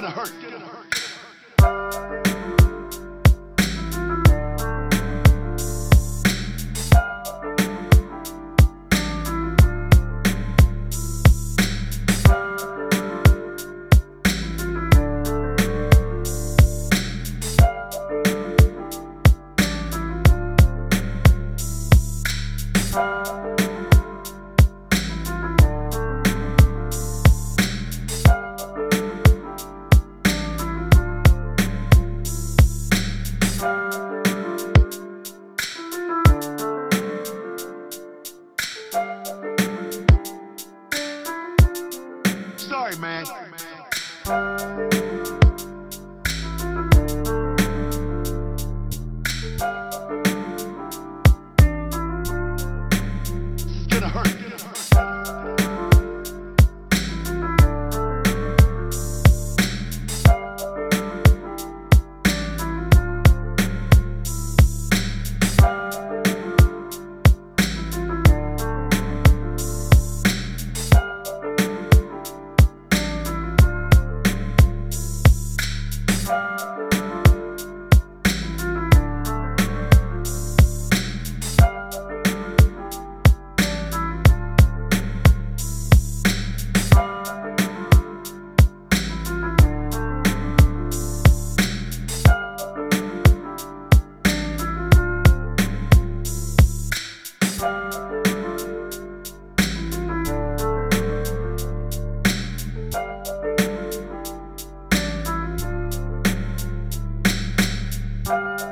It's. Gonna hurt. gonna hurt. Bye. Bye.